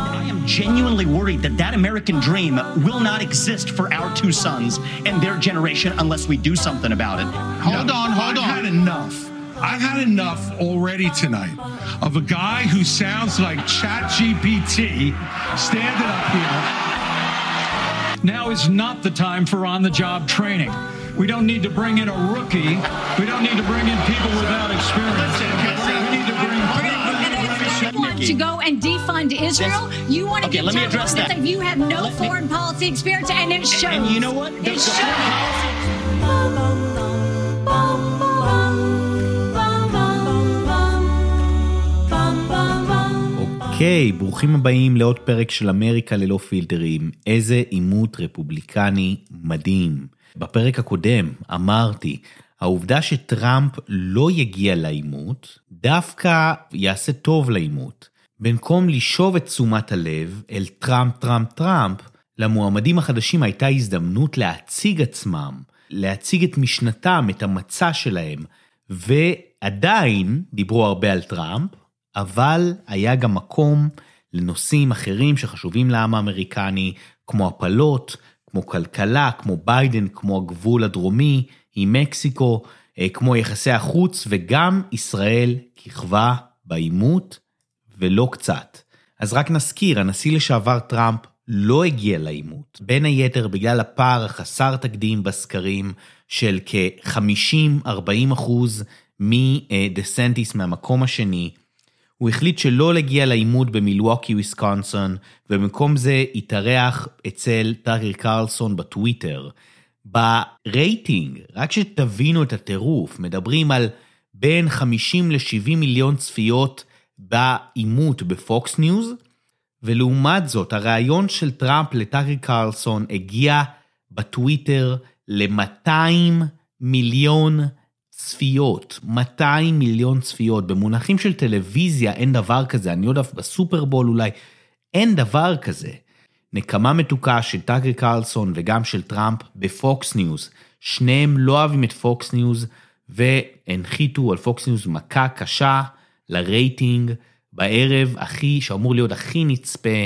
I am genuinely worried that that American dream will not exist for our two sons and their generation unless we do something about it. Hold on, hold I've on. had enough. I've had enough already tonight of a guy who sounds like ChatGPT standing up here. Now is not the time for on the job training. We don't need to bring in a rookie. We don't need to bring in people without experience. We need to bring You want to go and defund Israel? You want to Okay, get let me Trump address on this that. if you have no Let me- foreign policy experience, and it shows. And you know what? The- It the shows. אוקיי, ברוכים הבאים לעוד פרק של אמריקה ללא פילטרים. איזה עימות רפובליקני מדהים. בפרק הקודם אמרתי, העובדה שטראמפ לא יגיע לעימות, דווקא יעשה טוב לעימות. במקום לשאוב את תשומת הלב אל טראמפ, טראמפ, טראמפ, למועמדים החדשים הייתה הזדמנות להציג עצמם, להציג את משנתם, את המצע שלהם, ועדיין דיברו הרבה על טראמפ, אבל היה גם מקום לנושאים אחרים שחשובים לעם האמריקני, כמו הפלות, כמו כלכלה, כמו ביידן, כמו הגבול הדרומי עם מקסיקו, אה, כמו יחסי החוץ, וגם ישראל כיכבה בעימות, ולא קצת. אז רק נזכיר, הנשיא לשעבר טראמפ לא הגיע לעימות, בין היתר בגלל הפער החסר תקדים בסקרים של כ-50-40 אחוז מדה סנטיס מהמקום השני, הוא החליט שלא להגיע לעימות במילווקי, וויסקונסין, ובמקום זה התארח אצל טאקר קרלסון בטוויטר. ברייטינג, רק שתבינו את הטירוף, מדברים על בין 50 ל-70 מיליון צפיות בעימות בפוקס ניוז, ולעומת זאת, הריאיון של טראמפ לטאקר קרלסון הגיע בטוויטר ל-200 מיליון צפיות, 200 מיליון צפיות. במונחים של טלוויזיה אין דבר כזה, אני יודע, בסופרבול אולי, אין דבר כזה. נקמה מתוקה של טאקר קרלסון וגם של טראמפ בפוקס ניוז. שניהם לא אוהבים את פוקס ניוז והנחיתו על פוקס ניוז מכה קשה לרייטינג בערב הכי, שאמור להיות הכי נצפה,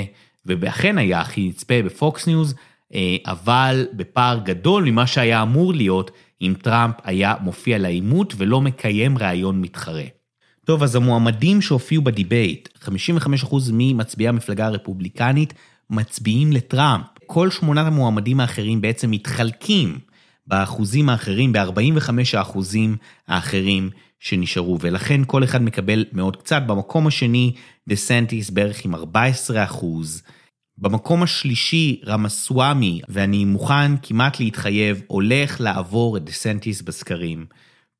ואכן היה הכי נצפה בפוקס ניוז, אה, אבל בפער גדול ממה שהיה אמור להיות אם טראמפ היה מופיע לעימות ולא מקיים ראיון מתחרה. טוב, אז המועמדים שהופיעו ב debate, 55% ממצביעי המפלגה הרפובליקנית מצביעים לטראמפ. כל שמונת המועמדים האחרים בעצם מתחלקים באחוזים האחרים, ב-45 האחוזים האחרים שנשארו, ולכן כל אחד מקבל מאוד קצת. במקום השני, דה סנטיס בערך עם 14 אחוז. במקום השלישי, רמסוואמי, ואני מוכן כמעט להתחייב, הולך לעבור את דה סנטיס בסקרים.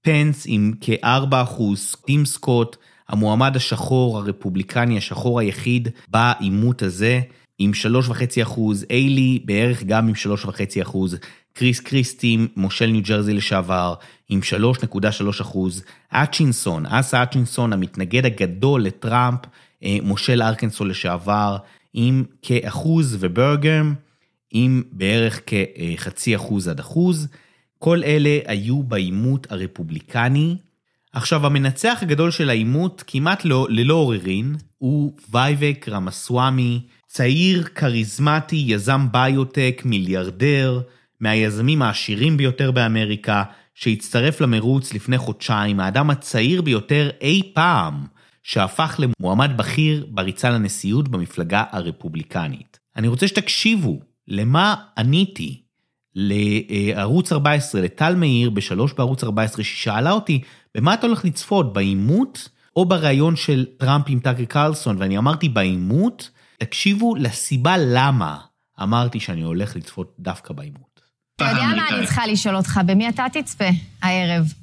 פנס עם כ-4%, טים סקוט, המועמד השחור, הרפובליקני השחור היחיד בעימות הזה, עם 3.5%, איילי בערך גם עם 3.5%, קריס קריסטי, מושל ניו ג'רזי לשעבר, עם 3.3%, אצ'ינסון, אסה אצ'ינסון, המתנגד הגדול לטראמפ, אה, מושל ארקנסו לשעבר, עם כאחוז, וברגר, עם בערך כחצי אחוז עד אחוז. כל אלה היו בעימות הרפובליקני. עכשיו, המנצח הגדול של העימות, כמעט לא, ללא עוררין, הוא וייבק רמסוואמי, צעיר, כריזמטי, יזם ביוטק, מיליארדר, מהיזמים העשירים ביותר באמריקה, שהצטרף למרוץ לפני חודשיים, האדם הצעיר ביותר אי פעם, שהפך למועמד בכיר בריצה לנשיאות במפלגה הרפובליקנית. אני רוצה שתקשיבו למה עניתי לערוץ 14, לטל מאיר בשלוש בערוץ 14, ששאלה אותי, במה אתה הולך לצפות, בעימות או בריאיון של טראמפ עם טאקר קרלסון? ואני אמרתי בעימות, תקשיבו לסיבה למה אמרתי שאני הולך לצפות דווקא בעימות. אתה יודע מה אני צריכה לשאול אותך, במי אתה תצפה הערב?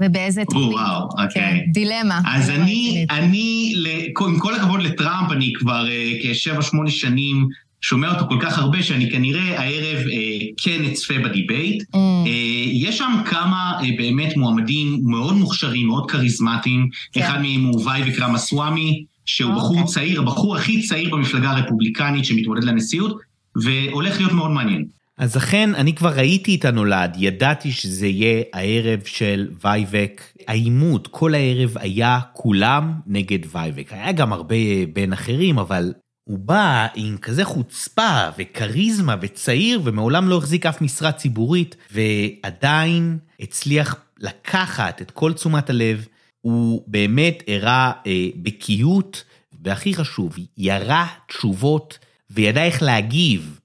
ובאיזה תוכנית? וואו, כן, אוקיי. דילמה. אז דילמה אני. אני, עם כל הכבוד לטראמפ, אני כבר אה, כשבע, שמונה שנים שומע אותו כל כך הרבה, שאני כנראה הערב אה, כן אצפה ב debate. Mm. אה, יש שם כמה אה, באמת מועמדים מאוד מוכשרים, מאוד כריזמטיים. כן. אחד מהם הוא ויווק רמסוואמי, שהוא אוקיי. בחור צעיר, הבחור הכי צעיר במפלגה הרפובליקנית שמתמודד לנשיאות, והולך להיות מאוד מעניין. אז לכן אני כבר ראיתי את הנולד, ידעתי שזה יהיה הערב של ויווק. העימות כל הערב היה כולם נגד ויווק. היה גם הרבה בין אחרים, אבל הוא בא עם כזה חוצפה וכריזמה וצעיר ומעולם לא החזיק אף משרה ציבורית, ועדיין הצליח לקחת את כל תשומת הלב. הוא באמת הראה אה, בקיאות, והכי חשוב, ירה תשובות וידע איך להגיב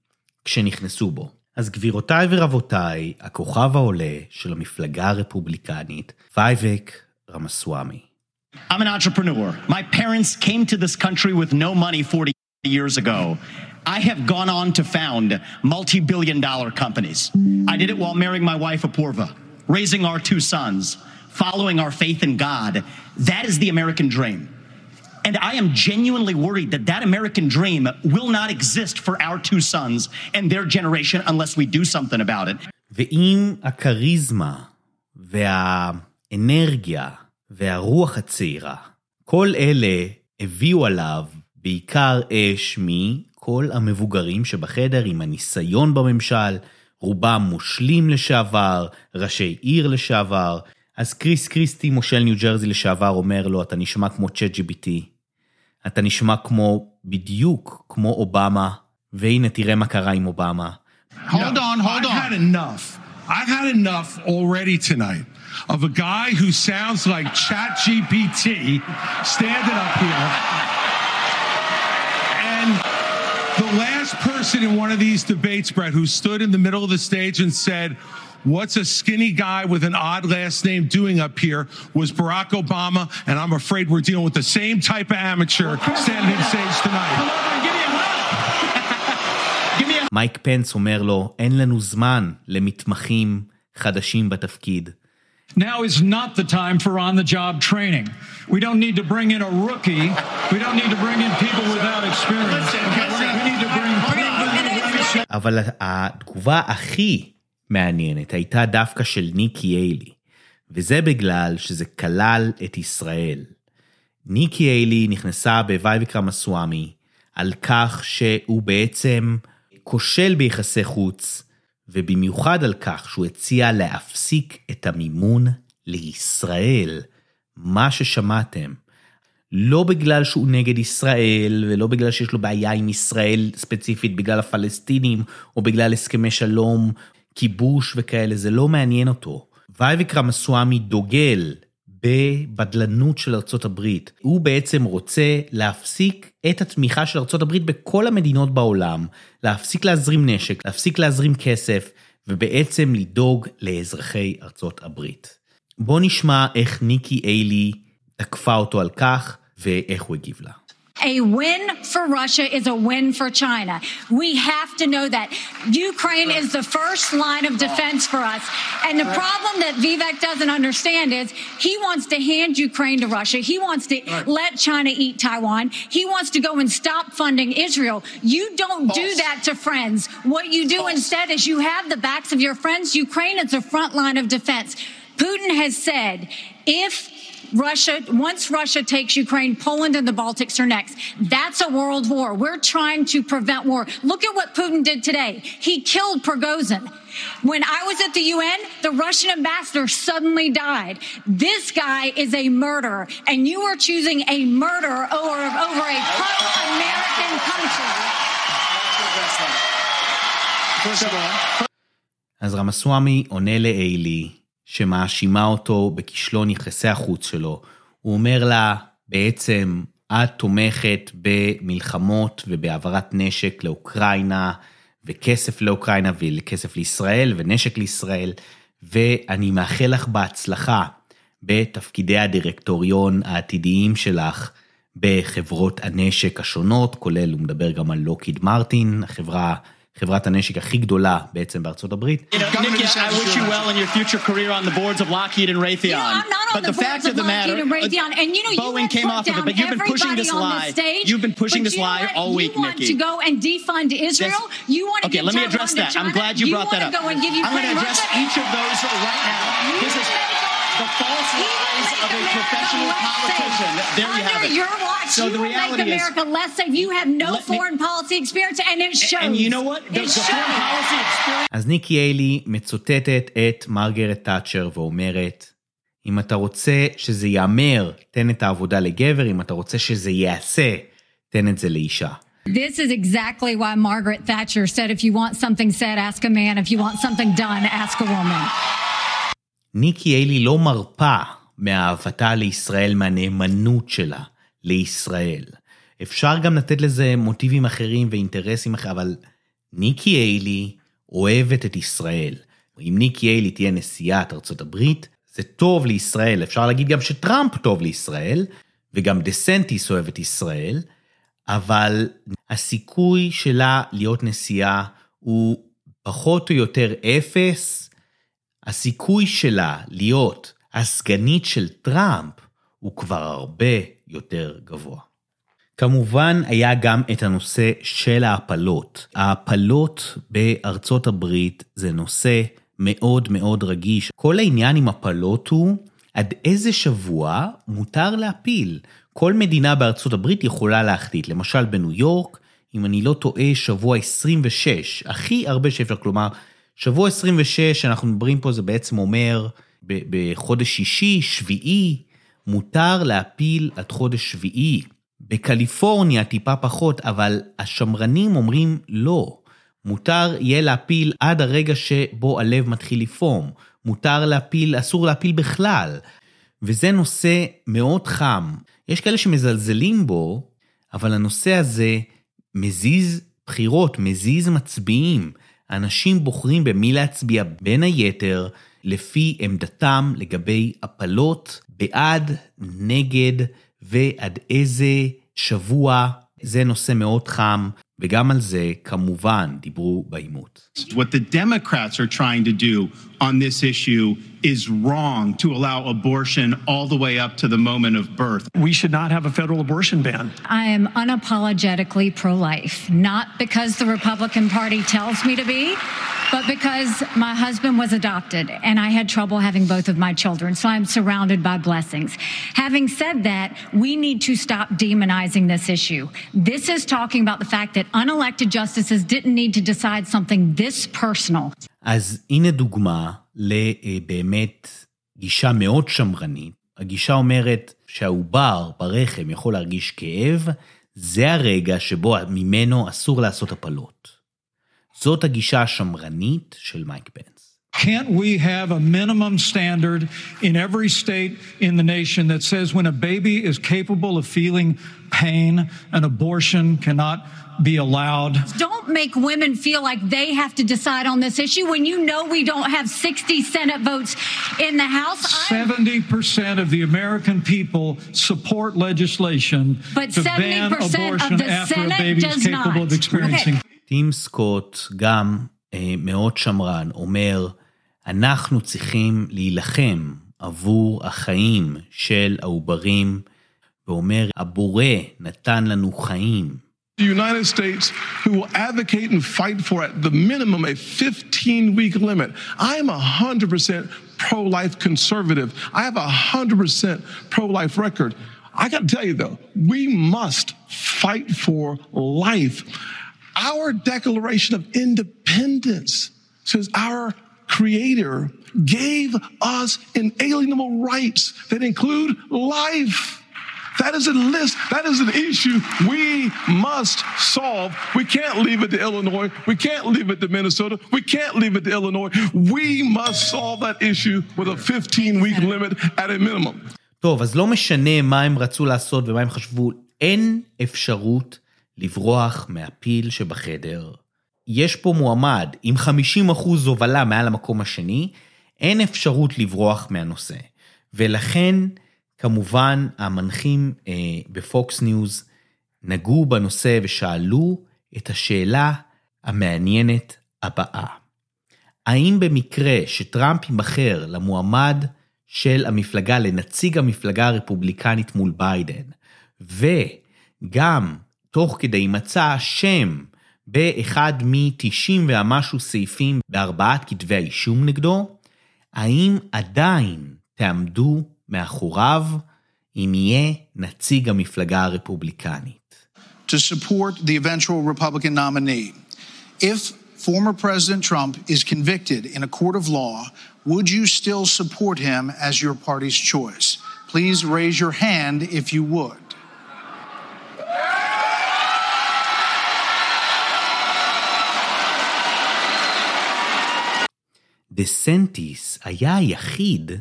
כשנכנסו בו. אז גבירותיי ורבותיי, הכוכב העולה של המפלגה הרפובליקנית, וייבק רמסוואמי. I'm an entrepreneur. My parents came to this country with no money 40 years ago. I have gone on to found multi billion dollar companies. I did it while marrying my wife, Apurva, raising our two sons, following our faith in God. That is the American dream. And I am genuinely worried that that American dream will not exist for our two sons and their generation unless we do something about it. ועם הכריזמה והאנרגיה והרוח הצעירה, כל אלה הביאו עליו בעיקר אש מכל המבוגרים שבחדר עם הניסיון בממשל, רובם מושלים לשעבר, ראשי עיר לשעבר. אז קריס קריסטי, מושל ניו ג'רזי לשעבר, אומר לו, אתה נשמע כמו צ'אט GBT, אתה נשמע כמו, בדיוק כמו אובמה, והנה תראה מה קרה עם אובמה. Hold on, hold I've on. had enough. I've had enough already tonight of a guy who sounds like ChatGPT standing up here. And the last person in one of these debates, Brett, who stood in the middle of the stage and said, What's a skinny guy with an odd last name doing up here was Barack Obama, and I'm afraid we're dealing with the same type of amateur standing on stage tonight. מייק פנס אומר לו, אין לנו זמן למתמחים חדשים בתפקיד. Now is not the time for on the job training. We don't need to bring in a rookie. We don't need to bring in people without experience. We need to bring אבל התגובה הכי מעניינת הייתה דווקא של ניקי היילי, וזה בגלל שזה כלל את ישראל. ניקי היילי נכנסה בוויווק רמסוואמי על כך שהוא בעצם כושל ביחסי חוץ, ובמיוחד על כך שהוא הציע להפסיק את המימון לישראל. מה ששמעתם. לא בגלל שהוא נגד ישראל, ולא בגלל שיש לו בעיה עם ישראל ספציפית, בגלל הפלסטינים, או בגלל הסכמי שלום, כיבוש וכאלה, זה לא מעניין אותו. וייבק רמסואמי דוגל בבדלנות של ארצות הברית. הוא בעצם רוצה להפסיק את התמיכה של ארצות הברית בכל המדינות בעולם, להפסיק להזרים נשק, להפסיק להזרים כסף, ובעצם לדאוג לאזרחי ארצות הברית. בואו נשמע איך ניקי איילי תקפה אותו על כך, ואיך הוא הגיב לה. A win for Russia is a win for China. We have to know that. Ukraine is the first line of defense for us. And the problem that Vivek doesn't understand is he wants to hand Ukraine to Russia. He wants to let China eat Taiwan. He wants to go and stop funding Israel. You don't do that to friends. What you do instead is you have the backs of your friends. Ukraine is the front line of defense. Putin has said if Russia, once Russia takes Ukraine, Poland and the Baltics are next. That's a world war. We're trying to prevent war. Look at what Putin did today. He killed Prigozhin. When I was at the UN, the Russian ambassador suddenly died. This guy is a murderer, and you are choosing a murderer over, over a pro-American country. אז רמסוואמי עונה לאיילי, שמאשימה אותו בכישלון יחסי החוץ שלו. הוא אומר לה, בעצם, את תומכת במלחמות ובהעברת נשק לאוקראינה, וכסף לאוקראינה וכסף לישראל, ונשק לישראל, ואני מאחל לך בהצלחה בתפקידי הדירקטוריון העתידיים שלך בחברות הנשק השונות, כולל, הוא מדבר גם על לוקיד מרטין, החברה חברת הנשק הכי גדולה בעצם בארצות הברית. You know, Nikki, I wish you well in your future career on the boards of Lockheed and Raytheon. You know, I'm not on but the, the, fact boards of the matter, Lockheed and Raytheon, and you know, you Boeing won't came put off of it, down but you've been pushing this everybody on lie. this stage, You've been pushing but this you know lie what? all week, you want Nikki. to go and defund Israel. you want to Okay, give let me Taiwan address to that. I'm China. glad you brought that want up. to go and give I'm going to Ukraine address Russia. each of those right now. You This is say go The false He will lies make of a America professional less politician. safe. There you have Under it. your watch, So you the will make reality is- America less safe. You have no Let me- foreign policy experience, and it shows. And you know what? The, It the foreign shows. policy experience. אז ניקי היילי מצוטטת את מרגרט תאצ'ר ואומרת, אם אתה רוצה שזה ייאמר, תן את העבודה לגבר, אם אתה רוצה שזה ייעשה, תן את זה לאישה. This is exactly why Margaret Thatcher said, if you want something said, ask a man. If you want something done, ask a woman. ניקי היילי לא מרפה מאהבתה לישראל, מהנאמנות שלה לישראל. אפשר גם לתת לזה מוטיבים אחרים ואינטרסים אחרים, אבל ניקי היילי אוהבת את ישראל. אם ניקי היילי תהיה נשיאת ארצות הברית, זה טוב לישראל. אפשר להגיד גם שטראמפ טוב לישראל, וגם דה סנטיס אוהב את ישראל, אבל הסיכוי שלה להיות נשיאה הוא פחות או יותר אפס. הסיכוי שלה להיות הסגנית של טראמפ הוא כבר הרבה יותר גבוה. כמובן היה גם את הנושא של ההפלות. ההפלות בארצות הברית זה נושא מאוד מאוד רגיש. כל העניין עם הפלות הוא עד איזה שבוע מותר להפיל. כל מדינה בארצות הברית יכולה להחליט. למשל בניו יורק, אם אני לא טועה, שבוע 26, הכי הרבה שאפשר, כלומר, שבוע 26 שאנחנו מדברים פה זה בעצם אומר בחודש שישי, שביעי, מותר להפיל עד חודש שביעי. בקליפורניה טיפה פחות, אבל השמרנים אומרים לא. מותר יהיה להפיל עד הרגע שבו הלב מתחיל לפעום. מותר להפיל, אסור להפיל בכלל. וזה נושא מאוד חם. יש כאלה שמזלזלים בו, אבל הנושא הזה מזיז בחירות, מזיז מצביעים. אנשים בוחרים במי להצביע בין היתר לפי עמדתם לגבי הפלות, בעד, נגד ועד איזה שבוע. זה נושא מאוד חם, וגם על זה כמובן דיברו בעימות. What the Democrats are trying to do on this issue is wrong to allow abortion all the way up to the moment of birth. We should not have a federal abortion ban. I am unapologetically pro life, not because the Republican Party tells me to be, But because my husband was adopted and I had trouble having both of my children. So I'm surrounded by blessings. Having said that, we need to stop demonizing this issue. This is talking about the fact that unelected justices didn't need to decide something this personal. אז הנה דוגמה לבאמת גישה מאוד שמרנית. הגישה אומרת שהעובר ברחם יכול להרגיש כאב, זה הרגע שבו ממנו אסור לעשות הפלות. זאת הגישה השמרנית של מייק פנס. Can't we have a minimum standard in every state in the nation that says when a baby is capable of feeling pain, an abortion cannot be allowed? Don't make women feel like they have to decide on this issue when you know we don't have 60 Senate votes in the House. I- 70% of the American people support legislation But to ban 70% of abortion the after a Senate baby is does capable not. of experiencing טים סקוט, גם אה, מאוד שמרן, אומר, אנחנו צריכים להילחם עבור החיים של העוברים, ואומר, הבורא נתן לנו חיים. The United States who will advocate and fight for at the minimum a 15 week limit. I am 100% pro life conservative. I have a 100% pro life record. I got to tell you though, we must fight for life. Our Declaration of Independence says our Creator gave us inalienable rights that include life. That is a list. That is an issue we must solve. We can't leave it to Illinois. We can't leave it to Minnesota. We can't leave it to Illinois. We must solve that issue with a 15 week limit at a minimum. טוב, אז לא משנה מה הם רצו לעשות ומה הם חשבו, אין אפשרות לברוח מהפיל שבחדר. יש פה מועמד עם 50% הובלה מעל המקום השני, אין אפשרות לברוח מהנושא. ולכן, כמובן, המנחים אה, בפוקס ניוז נגעו בנושא ושאלו את השאלה המעניינת הבאה. האם במקרה שטראמפ ייבחר למועמד של המפלגה, לנציג המפלגה הרפובליקנית מול ביידן, וגם תוך כדי יימצא אשם באחד מ-90 ומשהו סעיפים בארבעת כתבי האישום נגדו, האם עדיין תעמדו מאחוריו אם יהיה נציג המפלגה הרפובליקנית. To support the eventual Republican nominee. If former President Trump is convicted in a court of law, would you still support him as your party's choice? Please raise your hand if you would. דה סנטיס היה היחיד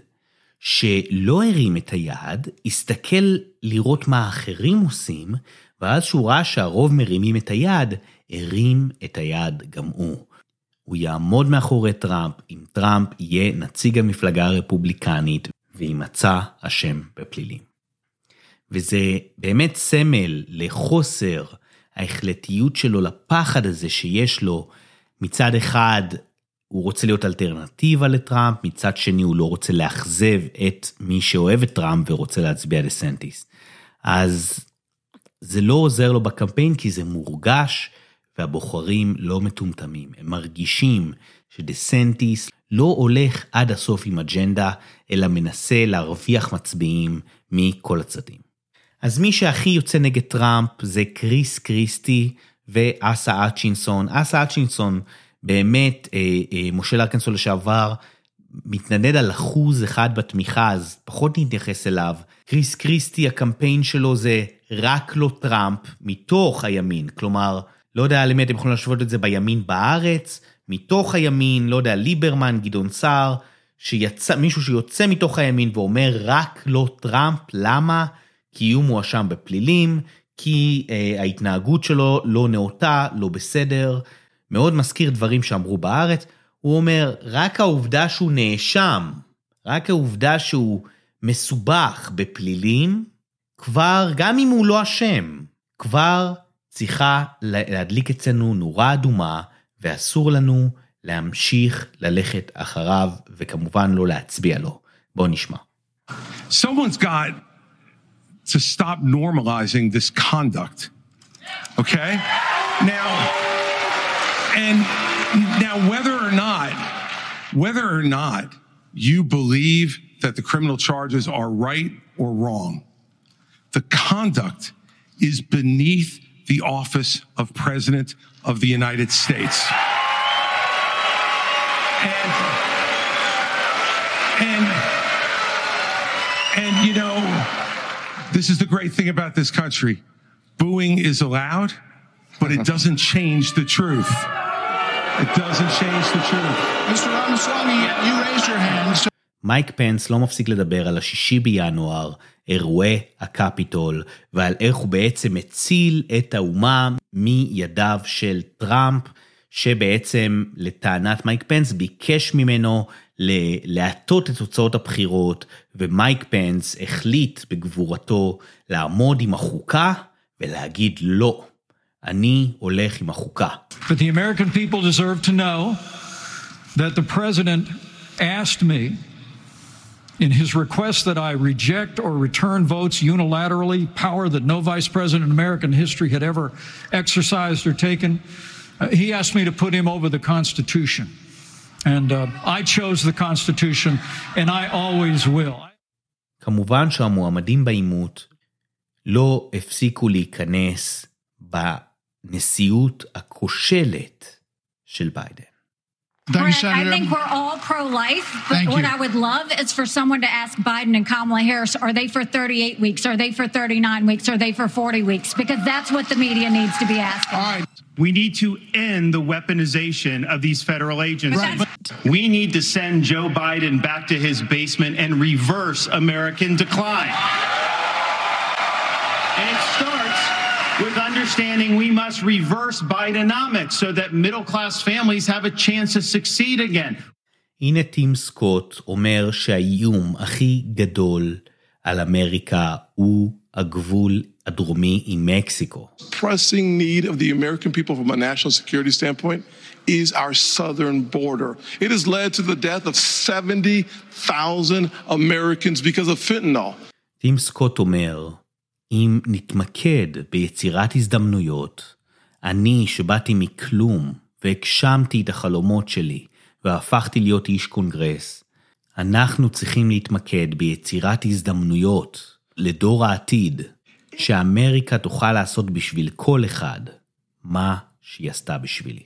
שלא הרים את היד, הסתכל לראות מה האחרים עושים, ואז שהוא ראה שהרוב מרימים את היד, הרים את היד גם הוא. הוא יעמוד מאחורי טראמפ אם טראמפ יהיה נציג המפלגה הרפובליקנית ויימצא אשם בפלילים. וזה באמת סמל לחוסר ההחלטיות שלו, לפחד הזה שיש לו מצד אחד הוא רוצה להיות אלטרנטיבה לטראמפ, מצד שני הוא לא רוצה לאכזב את מי שאוהב את טראמפ ורוצה להצביע לסנטיס. אז זה לא עוזר לו בקמפיין כי זה מורגש והבוחרים לא מטומטמים. הם מרגישים שדה סנטיס לא הולך עד הסוף עם אג'נדה, אלא מנסה להרוויח מצביעים מכל הצדדים. אז מי שהכי יוצא נגד טראמפ זה כריס כריסטי ואסה האצ'ינסון. אסה האצ'ינסון באמת, אה, אה, מושל ארקנסו לשעבר, מתנדנד על אחוז אחד בתמיכה, אז פחות נתייחס אליו. כריס כריסטי, הקמפיין שלו זה רק לא טראמפ, מתוך הימין. כלומר, לא יודע למי אתם יכולים להשוות את זה בימין בארץ, מתוך הימין, לא יודע, ליברמן, גדעון סער, שיצא, מישהו שיוצא מתוך הימין ואומר רק לא טראמפ, למה? כי הוא מואשם בפלילים, כי אה, ההתנהגות שלו לא נאותה, לא בסדר. מאוד מזכיר דברים שאמרו בארץ, הוא אומר, רק העובדה שהוא נאשם, רק העובדה שהוא מסובך בפלילים, כבר, גם אם הוא לא אשם, כבר צריכה להדליק אצלנו נורה אדומה, ואסור לנו להמשיך ללכת אחריו, וכמובן לא להצביע לו. בואו נשמע. Someone's got to stop normalizing this conduct. Okay? Now, and now whether or not, whether or not you believe that the criminal charges are right or wrong, the conduct is beneath the office of President of the United States. And, and, and you know, this is the great thing about this country. Booing is allowed, but it doesn't change the truth. מייק פנס לא מפסיק לדבר על השישי בינואר, אירועי הקפיטול, ועל איך הוא בעצם הציל את האומה מידיו של טראמפ, שבעצם לטענת מייק פנס ביקש ממנו להטות את תוצאות הבחירות, ומייק פנס החליט בגבורתו לעמוד עם החוקה ולהגיד לא. אני הולך עם החוקה. But the American people deserve to know that the president asked me in his request that I reject or return votes unilaterally, power that no vice president in American history had ever exercised or taken, uh, he asked me to put him over the Constitution. And uh, I chose the Constitution, and I always will. כמובן שהמועמדים בעימות לא הפסיקו להיכנס בנשיאות הכושלת של ביידן. Thank you, Brett, I Senator. think we're all pro-life, but Thank what you. I would love is for someone to ask Biden and Kamala Harris, are they for 38 weeks? Are they for 39 weeks? Are they for 40 weeks? Because that's what the media needs to be asking. All right. We need to end the weaponization of these federal agents. Right, but- We need to send Joe Biden back to his basement and reverse American decline. understanding we must reverse Bidenomics so that middle class families have a chance to succeed again. הנה טים סקוט אומר שהאיום הכי גדול על אמריקה הוא הגבול הדרומי עם מקסיקו. pressing need of the American people from a national security standpoint is our southern border. It has led to the death of 70,000 Americans because of fentanyl. טים סקוט אומר, אם נתמקד ביצירת הזדמנויות, אני שבאתי מכלום והגשמתי את החלומות שלי והפכתי להיות איש קונגרס, אנחנו צריכים להתמקד ביצירת הזדמנויות לדור העתיד, שאמריקה תוכל לעשות בשביל כל אחד מה שהיא עשתה בשבילי.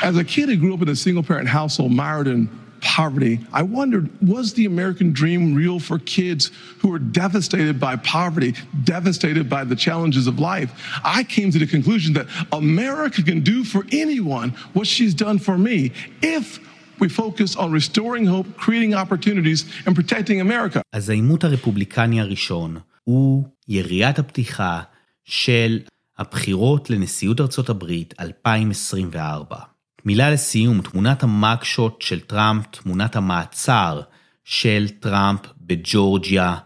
As a kid who grew up in a single parent household mired in poverty, I wondered was the American dream real for kids who were devastated by poverty, devastated by the challenges of life? I came to the conclusion that America can do for anyone what she's done for me if we focus on restoring hope, creating opportunities, and protecting America. אז העימות הרפובליקני הראשון הוא יריית הפתיחה של הבחירות לנשיאות ארצות הברית 2024. מילה לסיום, תמונת המאגשוט של טראמפ, תמונת המעצר של טראמפ בג'ורג'יה,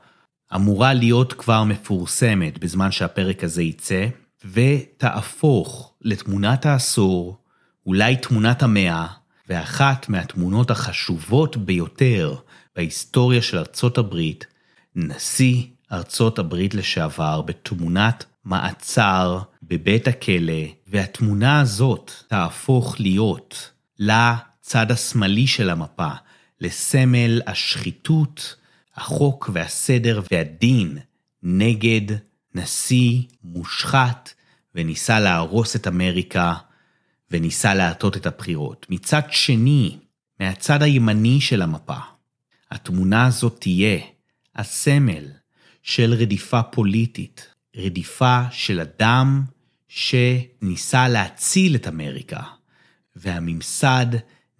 אמורה להיות כבר מפורסמת בזמן שהפרק הזה יצא, ותהפוך לתמונת העשור, אולי תמונת המאה, ואחת מהתמונות החשובות ביותר בהיסטוריה של ארצות הברית, נשיא ארצות הברית לשעבר בתמונת מעצר בבית הכלא, והתמונה הזאת תהפוך להיות לצד השמאלי של המפה, לסמל השחיתות, החוק והסדר והדין נגד נשיא מושחת וניסה להרוס את אמריקה וניסה להטות את הבחירות. מצד שני, מהצד הימני של המפה, התמונה הזאת תהיה הסמל של רדיפה פוליטית, רדיפה של אדם שניסה להציל את אמריקה, והממסד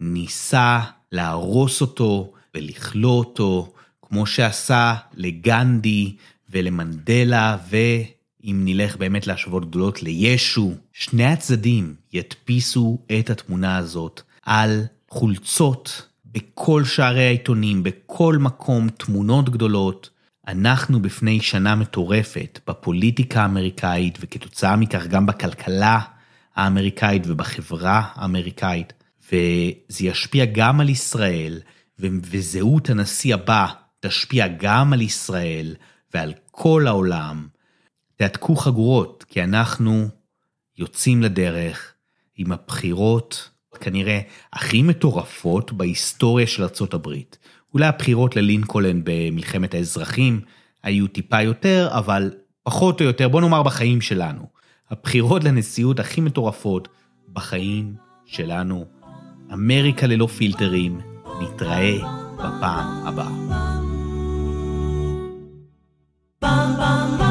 ניסה להרוס אותו ולכלוא אותו, כמו שעשה לגנדי ולמנדלה, ואם נלך באמת להשוות גדולות לישו, שני הצדדים ידפיסו את התמונה הזאת על חולצות בכל שערי העיתונים, בכל מקום, תמונות גדולות. אנחנו בפני שנה מטורפת בפוליטיקה האמריקאית, וכתוצאה מכך גם בכלכלה האמריקאית ובחברה האמריקאית, וזה ישפיע גם על ישראל, וזהות הנשיא הבא תשפיע גם על ישראל ועל כל העולם. תעתקו חגורות, כי אנחנו יוצאים לדרך עם הבחירות כנראה הכי מטורפות בהיסטוריה של הברית. אולי הבחירות ללינקולן במלחמת האזרחים היו טיפה יותר, אבל פחות או יותר, בוא נאמר בחיים שלנו. הבחירות לנשיאות הכי מטורפות בחיים שלנו. אמריקה ללא פילטרים, נתראה בפעם הבאה. Bum bum bum